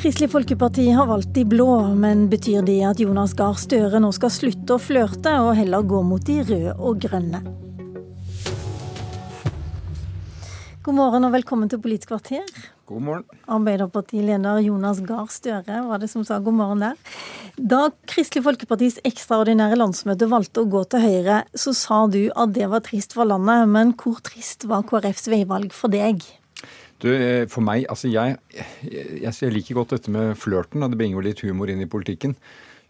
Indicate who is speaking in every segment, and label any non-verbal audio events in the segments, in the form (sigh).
Speaker 1: Kristelig Folkeparti har valgt de blå, men betyr det at Jonas Gahr Støre nå skal slutte å flørte og heller gå mot de røde og grønne? God morgen og velkommen til Politisk kvarter.
Speaker 2: God morgen.
Speaker 1: Arbeiderpartileder Jonas Gahr Støre var det som sa god morgen der. Da Kristelig Folkepartis ekstraordinære landsmøte valgte å gå til Høyre, så sa du at det var trist for landet, men hvor trist var KrFs veivalg for deg?
Speaker 2: Du, eh, for meg, altså jeg, jeg, jeg liker godt dette med flørten, og det bringer jo litt humor inn i politikken.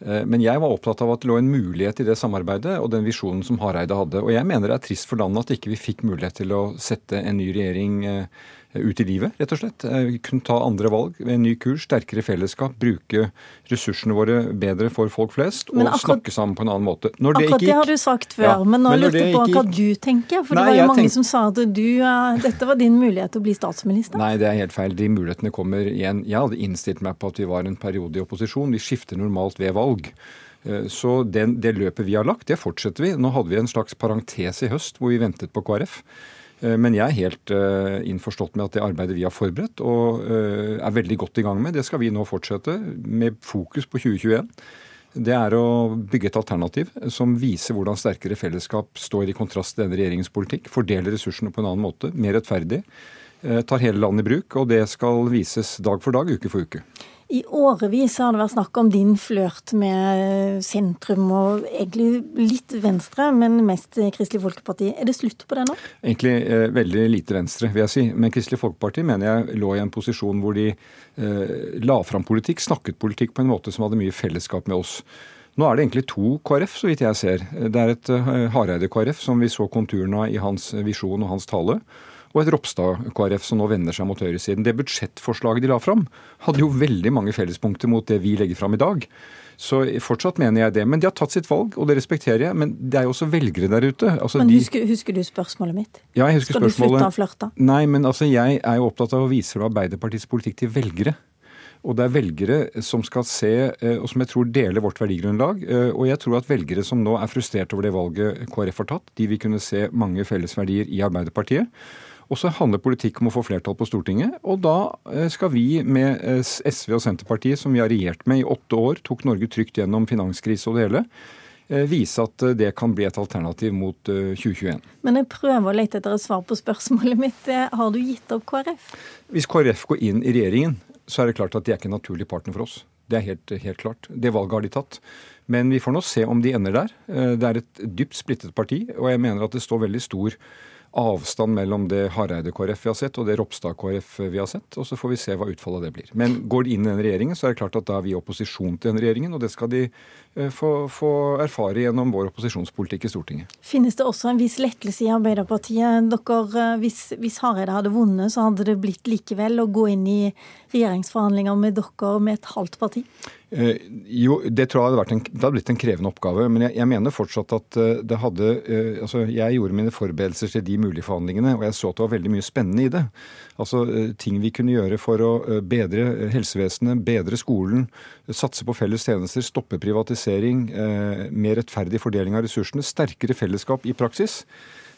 Speaker 2: Eh, men jeg var opptatt av at det lå en mulighet i det samarbeidet og den visjonen som Hareide hadde. Og jeg mener det er trist for landet at ikke vi fikk mulighet til å sette en ny regjering eh, ut i livet, rett og slett. Eh, kunne ta andre valg, ved en ny kurs, sterkere fellesskap, bruke ressursene våre bedre for folk flest og akkurat, snakke sammen på en annen måte.
Speaker 1: Når akkurat det, gikk, det har du sagt før, ja, men nå lurte jeg på hva du tenker. For nei, det var jo mange tenk... som sa at du, uh, dette var din mulighet til å bli statsminister.
Speaker 2: Nei, det er helt feil. De mulighetene kommer igjen. Jeg hadde innstilt meg på at vi var en periode i opposisjon. Vi skifter normalt ved valg. Eh, så den, det løpet vi har lagt, det fortsetter vi. Nå hadde vi en slags parentes i høst hvor vi ventet på KrF. Eh, men jeg er helt uh, innforstått med at det arbeidet vi har forberedt og uh, er veldig godt i gang med, det skal vi nå fortsette med fokus på 2021. Det er å bygge et alternativ som viser hvordan sterkere fellesskap står i kontrast til denne regjeringens politikk. Fordeler ressursene på en annen måte, mer rettferdig. Tar hele landet i bruk, og det skal vises dag for dag, uke for uke.
Speaker 1: I årevis har det vært snakk om din flørt med sentrum og egentlig litt Venstre, men mest Kristelig Folkeparti. Er det slutt på det nå?
Speaker 2: Egentlig eh, veldig lite Venstre, vil jeg si. Men Kristelig Folkeparti mener jeg lå i en posisjon hvor de eh, la fram politikk, snakket politikk på en måte som hadde mye fellesskap med oss. Nå er det egentlig to KrF, så vidt jeg ser. Det er et uh, Hareide-KrF, som vi så konturene av i hans visjon og hans tale og et Ropstad-KrF som nå vender seg mot høyresiden. Det budsjettforslaget de la fram, hadde jo veldig mange fellespunkter mot det vi legger fram i dag. Så fortsatt mener jeg det. Men de har tatt sitt valg, og det respekterer jeg. Men det er jo også velgere der ute.
Speaker 1: Altså, men husker, husker, du spørsmålet mitt?
Speaker 2: Ja, jeg husker
Speaker 1: Skal
Speaker 2: spørsmålet.
Speaker 1: du slutte å flørte?
Speaker 2: Nei, men altså, jeg er jo opptatt av å vise fra Arbeiderpartiets politikk til velgere. Og det er velgere som skal se, eh, og som jeg tror deler vårt verdigrunnlag. Eh, og jeg tror at velgere som nå er frustrert over det valget KrF har tatt, de vil kunne se mange fellesverdier i Arbeiderpartiet. Og så handler politikk om å få flertall på Stortinget. Og da eh, skal vi med eh, SV og Senterpartiet, som vi har regjert med i åtte år, tok Norge trygt gjennom finanskrise og det hele, eh, vise at det kan bli et alternativ mot 2021.
Speaker 1: Men jeg prøver å lete etter et svar på spørsmålet (laughs) mitt. Har du gitt opp KrF?
Speaker 2: Hvis KrF går inn i regjeringen, så er det klart at de er ikke en naturlig partner for oss. Det er helt, helt klart. Det valget har de tatt. Men vi får nå se om de ender der. Det er et dypt splittet parti, og jeg mener at det står veldig stor avstand mellom det Hareide-KrF vi har sett og det Ropstad-KrF vi har sett. Og så får vi se hva utfallet av det blir. Men går de inn i den regjeringen, så er det klart at da er vi i opposisjon til den regjeringen. Og det skal de eh, få, få erfare gjennom vår opposisjonspolitikk i Stortinget.
Speaker 1: Finnes det også en viss lettelse i Arbeiderpartiet? Dere, eh, hvis, hvis Hareide hadde vunnet, så hadde det blitt likevel å gå inn i regjeringsforhandlinger med dere med et halvt parti?
Speaker 2: Eh, jo, det tror jeg hadde, vært en, det hadde blitt en krevende oppgave. Men jeg, jeg mener fortsatt at eh, det hadde eh, Altså, jeg gjorde mine forberedelser til de mulige forhandlingene, og jeg så at det var veldig mye spennende i det. Altså ting vi kunne gjøre for å bedre helsevesenet, bedre skolen, satse på felles tjenester, stoppe privatisering, mer rettferdig fordeling av ressursene, sterkere fellesskap i praksis.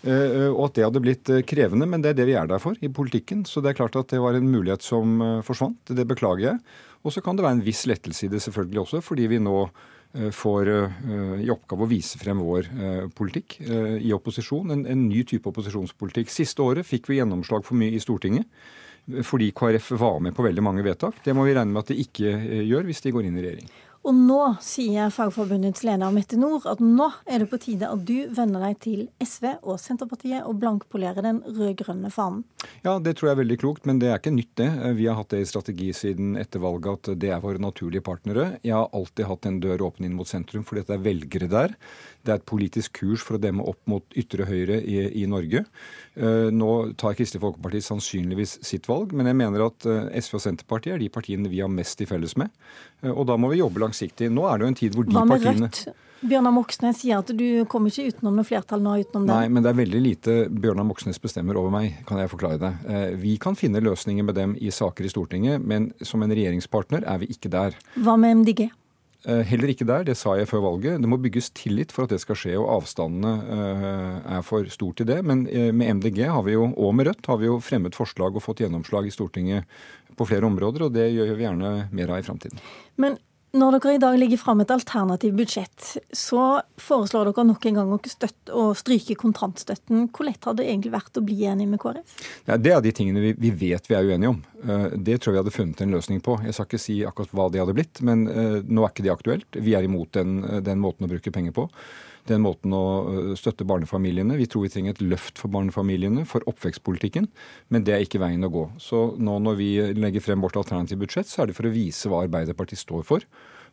Speaker 2: Og at det hadde blitt krevende, men det er det vi er der for i politikken. Så det er klart at det var en mulighet som forsvant. Det beklager jeg. Og så kan det være en viss lettelse i det selvfølgelig også, fordi vi nå eh, får eh, i oppgave å vise frem vår eh, politikk i opposisjon. En, en ny type opposisjonspolitikk. Siste året fikk vi gjennomslag for mye i Stortinget fordi KrF var med på veldig mange vedtak. Det må vi regne med at de ikke gjør hvis de går inn i regjering.
Speaker 1: Og nå sier Fagforbundets leder Mette Nord at nå er det på tide at du venner deg til SV og Senterpartiet og blankpolerer den rød-grønne fanen.
Speaker 2: Ja, det tror jeg er veldig klokt, men det er ikke nytt, det. Vi har hatt det i strategi siden etter valget at det er våre naturlige partnere. Jeg har alltid hatt en dør åpen inn mot sentrum fordi det er velgere der. Det er et politisk kurs for å demme opp mot ytre høyre i, i Norge. Eh, nå tar Kristelig Folkeparti sannsynligvis sitt valg, men jeg mener at eh, SV og Senterpartiet er de partiene vi har mest til felles med. Eh, og da må vi jobbe langsiktig. Nå er det jo en tid hvor de partiene Hva med Rødt?
Speaker 1: Bjørnar Moxnes sier at du kommer ikke utenom noe flertall nå utenom det.
Speaker 2: Nei, men det er veldig lite Bjørnar Moxnes bestemmer over meg, kan jeg forklare deg. Vi kan finne løsninger med dem i saker i Stortinget, men som en regjeringspartner er vi ikke der.
Speaker 1: Hva med MDG?
Speaker 2: Eh, heller ikke der, det sa jeg før valget. Det må bygges tillit for at det skal skje, og avstandene eh, er for stor til det. Men eh, med MDG jo, og med Rødt har vi jo fremmet forslag og fått gjennomslag i Stortinget på flere områder, og det gjør vi gjerne mer av i framtiden.
Speaker 1: Men når dere i dag legger fram et alternativt budsjett, så foreslår dere nok en gang å, støtte, å stryke kontantstøtten. Hvor lett har det egentlig vært å bli enig med KrF?
Speaker 2: Ja, det er de tingene vi, vi, vet vi er uenige om. Eh, det tror jeg vi hadde funnet en løsning på. Jeg skal ikke si akkurat hva det hadde blitt, men uh, nå er ikke det aktuelt. Vi er imot den, den måten å bruke penger på den måten å eh, støtte barnefamiliene. Vi tror vi trenger et løft for barnefamiliene, for oppvekstpolitikken, men det er ikke veien å gå. Så nå når vi legger frem vårt alternative budsjett, så er det for å vise hva Arbeiderpartiet står for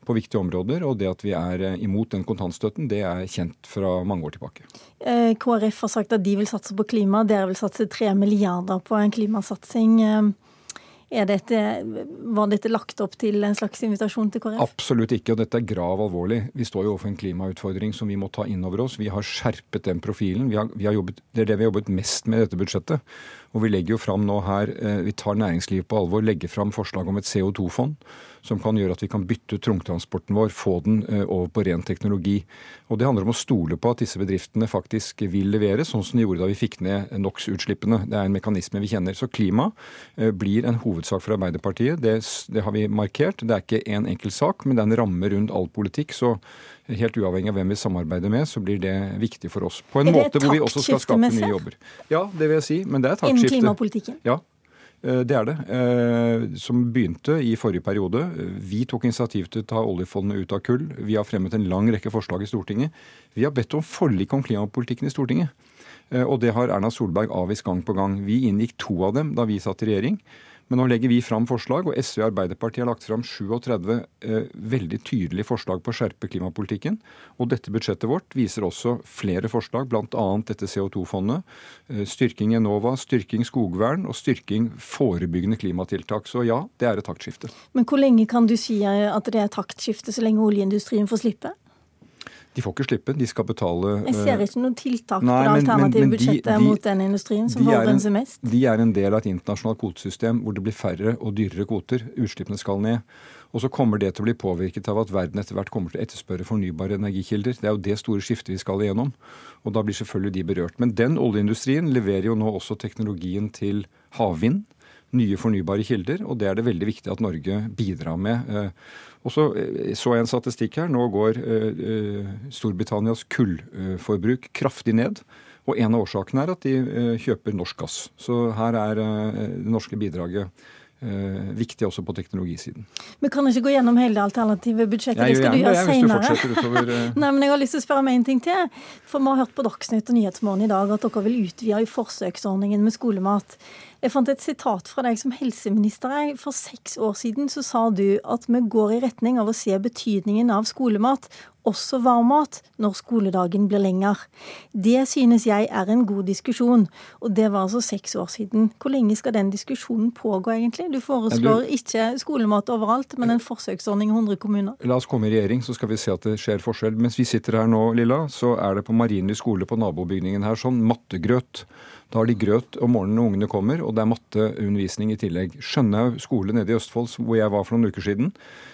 Speaker 2: på viktige områder. Og det at vi er eh, imot den kontantstøtten, det er kjent fra mange år tilbake.
Speaker 1: Eh, KrF har sagt at de vil satse på klima. Dere vil satse tre milliarder på en klimasatsing. Dette, var dette lagt opp til en slags invitasjon til KrF?
Speaker 2: Absolutt ikke, og dette er grav alvorlig. Vi står jo overfor en klimautfordring som vi må ta inn over oss. Vi har skjerpet den profilen. Vi har, vi har jobbet, det er det vi har jobbet mest med i dette budsjettet. Og vi legger jo fram nå her, eh, vi tar næringslivet på alvor, legger fram forslag om et CO2-fond som kan gjøre at vi kan bytte ut tungtransporten vår, få den eh, over på ren teknologi. Og Det handler om å stole på at disse bedriftene faktisk vil levere, sånn som de gjorde da vi fikk ned NOx-utslippene. Det er en mekanisme vi kjenner. Så klima eh, blir en hovedsak for Arbeiderpartiet. Det, det har vi markert. Det er ikke én en enkel sak, men det er en ramme rundt all politikk. Så helt uavhengig av hvem vi samarbeider med, så blir det viktig for oss. På en måte hvor vi også skal skape nye jobber. Ja, det vil jeg si. Men det er taktskifte.
Speaker 1: Innen klimapolitikken?
Speaker 2: Ja, Eh, det er det. Eh, som begynte i forrige periode. Vi tok initiativ til å ta oljefondet ut av kull. Vi har fremmet en lang rekke forslag i Stortinget. Vi har bedt om forlik om klimapolitikken i Stortinget. Eh, og det har Erna Solberg avvist gang på gang. Vi inngikk to av dem da vi satt i regjering. Men nå legger vi fram forslag, og SV og Arbeiderpartiet har lagt fram 37 eh, veldig tydelige forslag på å skjerpe klimapolitikken. Og dette budsjettet vårt viser også flere forslag, bl.a. dette CO2-fondet. Eh, styrking Enova, styrking skogvern og styrking forebyggende klimatiltak. Så ja, det er et taktskifte.
Speaker 1: Men hvor lenge kan du si at det er taktskifte, så lenge oljeindustrien får slippe?
Speaker 2: De får ikke slippe, de skal betale
Speaker 1: Jeg ser ikke noen tiltak nei, på det alternative budsjettet de, de, mot den industrien som forurenser mest.
Speaker 2: De er en del av et internasjonalt kvotesystem hvor det blir færre og dyrere kvoter. Utslippene skal ned. Og så kommer det til å bli påvirket av at verden etter hvert kommer til å etterspørre fornybare energikilder. Det er jo det store skiftet vi skal igjennom. Og da blir selvfølgelig de berørt. Men den oljeindustrien leverer jo nå også teknologien til havvind nye fornybare kilder, og det er det veldig viktig at Norge bidrar med. Eh, og så eh, så jeg en statistikk her. Nå går eh, Storbritannias kullforbruk kraftig ned. Og en av årsakene er at de kjøper norsk gass. Så her er det norske bidraget viktig også på teknologisiden.
Speaker 1: Vi kan ikke gå gjennom hele det alternative budsjettet. Det skal du gjøre seinere. Eh. (laughs) Nei, men jeg har lyst til å spørre om en ting til. For vi har hørt på Dagsnytt og Nyhetsmorgen i dag at dere vil utvide i forsøksordningen med skolemat. Jeg fant et sitat fra deg som helseminister. For seks år siden så sa du at vi går i retning av å se betydningen av skolemat, også varmmat, når skoledagen blir lenger. Det synes jeg er en god diskusjon, og det var altså seks år siden. Hvor lenge skal den diskusjonen pågå, egentlig? Du foreslår ikke skolemat overalt, men en forsøksordning i 100 kommuner.
Speaker 2: La oss komme i regjering, så skal vi se at det skjer forskjell. Mens vi sitter her nå, Lilla, så er det på Marienlyst skole på nabobygningen her sånn mattegrøt. Da har de grøt om morgenen når ungene kommer, og det er matteundervisning i tillegg. Skjønhaug skole nede i Østfold, hvor jeg var for noen uker siden,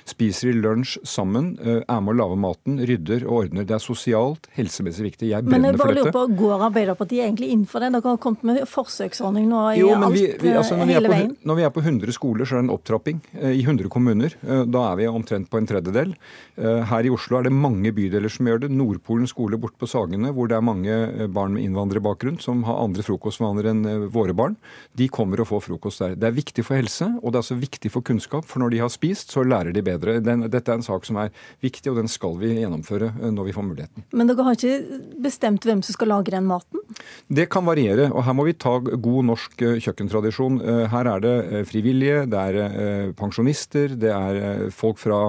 Speaker 2: spiser i lunsj sammen, eh, er med å lage maten, rydder og ordner. Det er sosialt, helsemessig viktig. Jeg brenner for dette. Men jeg bare lurer
Speaker 1: på, Går Arbeiderpartiet egentlig inn for det? Dere har kommet med forsøksordning nå i jo, alt, vi, vi, altså, hele
Speaker 2: på,
Speaker 1: veien?
Speaker 2: Når vi er på 100 skoler, så er det en opptrapping eh, i 100 kommuner. Eh, da er vi omtrent på en tredjedel. Her i Oslo er det mange bydeler som gjør det. Nordpolen skole borte på Sagene, hvor det er mange barn med innvandrerbakgrunn som har andre frokostvaner enn våre barn. De kommer og får frokost der. Det er viktig for helse, og det er også viktig for kunnskap. For når de har spist, så lærer de bedre. Den, dette er en sak som er viktig, og den skal vi gjennomføre eh, når vi får muligheten.
Speaker 1: Men dere har ikke bestemt hvem som skal lage den maten?
Speaker 2: Det kan variere, og her må vi ta god norsk eh, kjøkkentradisjon. Eh, her er det frivillige, det er pensjonister, det er folk fra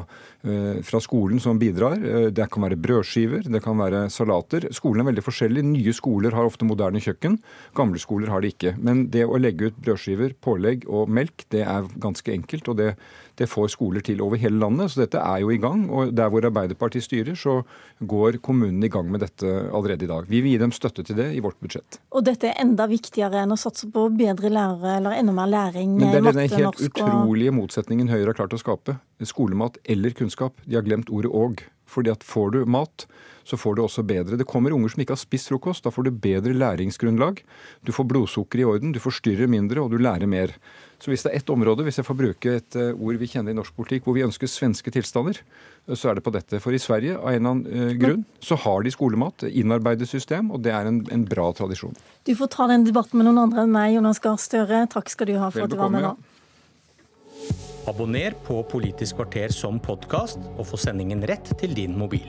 Speaker 2: fra skolen som bidrar. Det kan være brødskiver, det kan være salater. Skolen er veldig forskjellig. Nye skoler har ofte moderne kjøkken, gamle skoler har det ikke. Men det å legge ut brødskiver, pålegg og melk, det er ganske enkelt. og det det får skoler til over hele landet. Så dette er jo i gang. Og der hvor Arbeiderpartiet styrer, så går kommunene i gang med dette allerede i dag. Vi vil gi dem støtte til det i vårt budsjett.
Speaker 1: Og dette er enda viktigere enn å satse på bedre lærere eller enda mer læring
Speaker 2: i matte, norsk og Men det er denne helt utrolige motsetningen Høyre har klart å skape. skolemat eller kunnskap. De har glemt ordet 'og'. Fordi at får du mat, så får du også bedre. Det kommer unger som ikke har spist frokost. Da får du bedre læringsgrunnlag. Du får blodsukker i orden, du forstyrrer mindre, og du lærer mer. Så hvis det er ett område, hvis jeg får bruke et eh, ord vi kjenner i norsk politikk, hvor vi ønsker svenske tilstander, eh, så er det på dette. For i Sverige, av en eller annen eh, grunn, så har de skolemat, innarbeidet system, og det er en, en bra tradisjon.
Speaker 1: Du får ta den debatten med noen andre enn meg, Jonas Gahr Støre. Takk skal du ha for at du var med nå.
Speaker 3: Abonner på Politisk kvarter som podkast, og få sendingen rett til din mobil.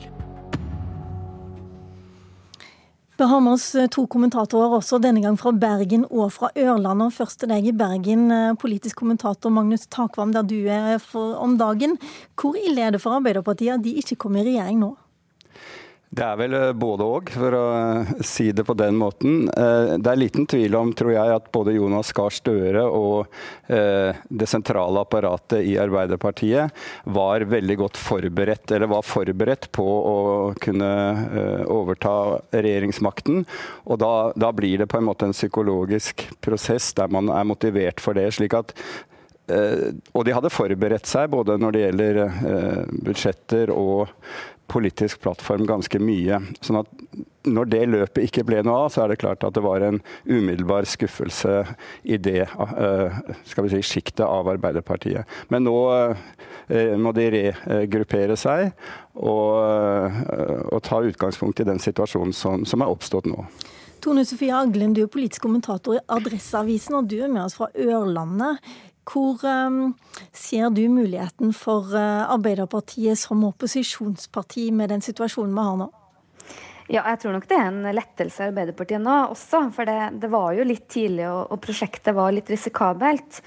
Speaker 1: Vi har med oss eh, to kommentatorer også, denne gang fra Bergen og fra Ørland. Og først til deg i Bergen, eh, politisk kommentator Magnus Takvam, der du er om dagen. Hvor ille er det for Arbeiderpartiet at de ikke kommer i regjering nå?
Speaker 4: Det er vel eh, både òg, for å eh, si det på den måten. Eh, det er liten tvil om, tror jeg, at både Jonas Gahr Støre og det sentrale apparatet i Arbeiderpartiet var veldig godt forberedt, eller var forberedt på å kunne overta regjeringsmakten. Og da, da blir det på en måte en psykologisk prosess der man er motivert for det. slik at og de hadde forberedt seg både når det gjelder budsjetter og politisk plattform ganske mye. sånn at når det løpet ikke ble noe av, så er det klart at det var en umiddelbar skuffelse i det uh, skal vi si, sjiktet av Arbeiderpartiet. Men nå uh, må de regruppere seg og, uh, og, ta utgangspunkt i den situasjonen som, som er oppstått nå.
Speaker 1: Tone Sofie Aglen, du er politisk kommentator i Adresseavisen, og du er med oss fra Ørlandet. Hvor um, ser du muligheten for uh, Arbeiderpartiet som opposisjonsparti med den situasjonen vi har nå?
Speaker 5: Ja, jeg tror nok det er en lettelse i Arbeiderpartiet nå også. For det, det var jo litt tidlig, og, og prosjektet var litt risikabelt.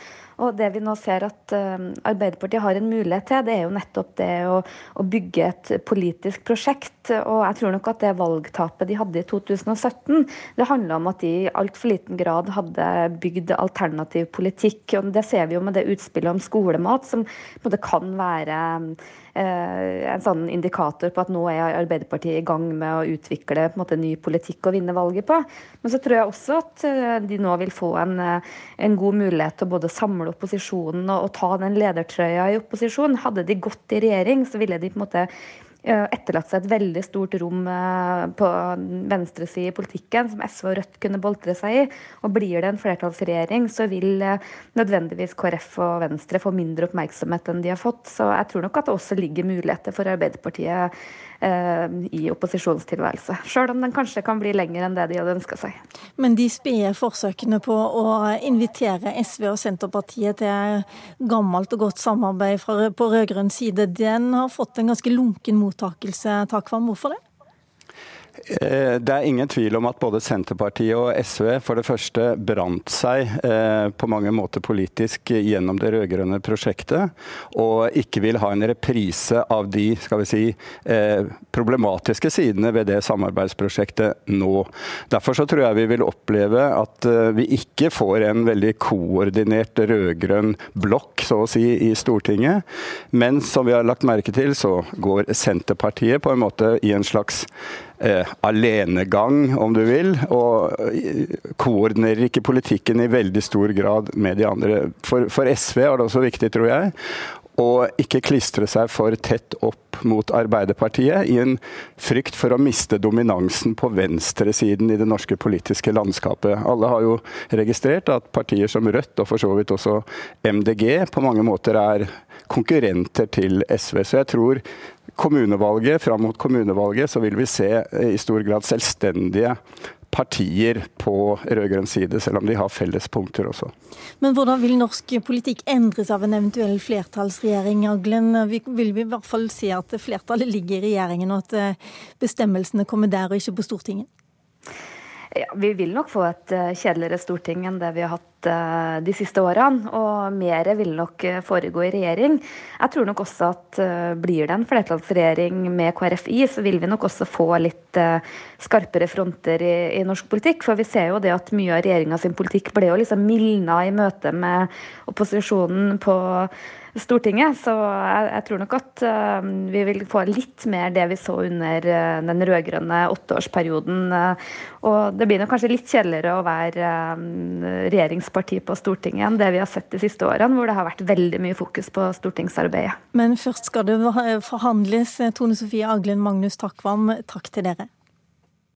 Speaker 5: Og det vi nå ser at uh, Arbeiderpartiet har en mulighet til, det er jo nettopp det å, å, bygge et politisk prosjekt. Og jeg tror nok at det valgtapet de hadde i 2017, det handla om at de i altfor liten grad hadde bygd alternativ politikk. Og det ser vi jo med det utspillet om skolemat, som på en måte kan være Eh, en sånn indikator på at nå er Arbeiderpartiet i gang med å utvikle på en måte, ny politikk og vinne valget på. Men så tror jeg også at eh, de nå vil få en, eh, en god mulighet til å både samle opposisjonen og, og ta den ledertrøya i opposisjon. Hadde de gått i regjering, så ville de på en måte Eh, etterlatt seg et veldig stort rom eh, på venstresiden i politikken som SV og Rødt kunne boltre seg i. Og blir det en flertallsregjering, så vil eh, nødvendigvis KrF og Venstre få mindre oppmerksomhet enn de har fått. Så jeg tror nok at det også ligger muligheter for Arbeiderpartiet eh, i opposisjonstilværelse. Sjøl om den kanskje kan bli lenger enn det de hadde ønska seg.
Speaker 1: Men de spede forsøkene på å invitere SV og Senterpartiet til gammelt og godt samarbeid på rød-grønn side, den har fått en ganske lunken mot mottakelse, Takvam. Hvorfor det?
Speaker 4: Eh, det er ingen tvil om at både Senterpartiet og SV for det første brant seg eh, på mange måter politisk gjennom det rød-grønne prosjektet, og ikke vil ha en reprise av de skal vi si, eh, problematiske sidene ved det samarbeidsprosjektet nå. Derfor så tror jeg vi vil oppleve at vi ikke får en veldig koordinert rød-grønn blokk så å si, i Stortinget, men som vi har lagt merke til, så går Senterpartiet på en måte i en slags eh, alenegang, om du vil, og eh, koordinerer ikke politikken i veldig stor grad med de andre. For, for SV er det også viktig, tror jeg, å ikke klistre seg for tett opp mot Arbeiderpartiet, i en frykt for å miste dominansen på venstresiden i det norske politiske landskapet. Alle har jo registrert at partier som Rødt, og for så vidt også MDG, på mange måter er konkurrenter til SV. Så jeg tror kommunevalget, fram mot kommunevalget så vil vi se eh, i stor grad selvstendige partier på rød-grønn side, selv om de har felles punkter også.
Speaker 1: Men hvordan vil norsk politikk endres av en eventuell flertallsregjering? Aglen? Vil vi i hvert fall si at flertallet ligger i regjeringen, og at eh, bestemmelsene kommer der og ikke på Stortinget?
Speaker 5: Ja, vi vil nok få et uh, kjedeligere storting enn det vi har hatt de siste årene. Og mer vil nok uh, foregå i regjering. Jeg tror nok også at blir det en flertallsregjering med KrFI, så vil vi nok også få litt skarpere fronter i, i, norsk politikk. For vi ser jo det at mye av regjeringa politikk ble jo liksom mildna i møte med opposisjonen på Stortinget. Så jeg, jeg tror nok at vi vil få litt mer det vi så under den rød-grønne åtteårsperioden. Og det blir nok kanskje litt kjedeligere å være regjeringsparti parti på Stortinget enn det vi har sett de siste årene, hvor det har vært veldig mye fokus på stortingsarbeidet.
Speaker 1: Men først skal det forhandles. Tone Sofie Aglen, Magnus Takvam, takk til dere.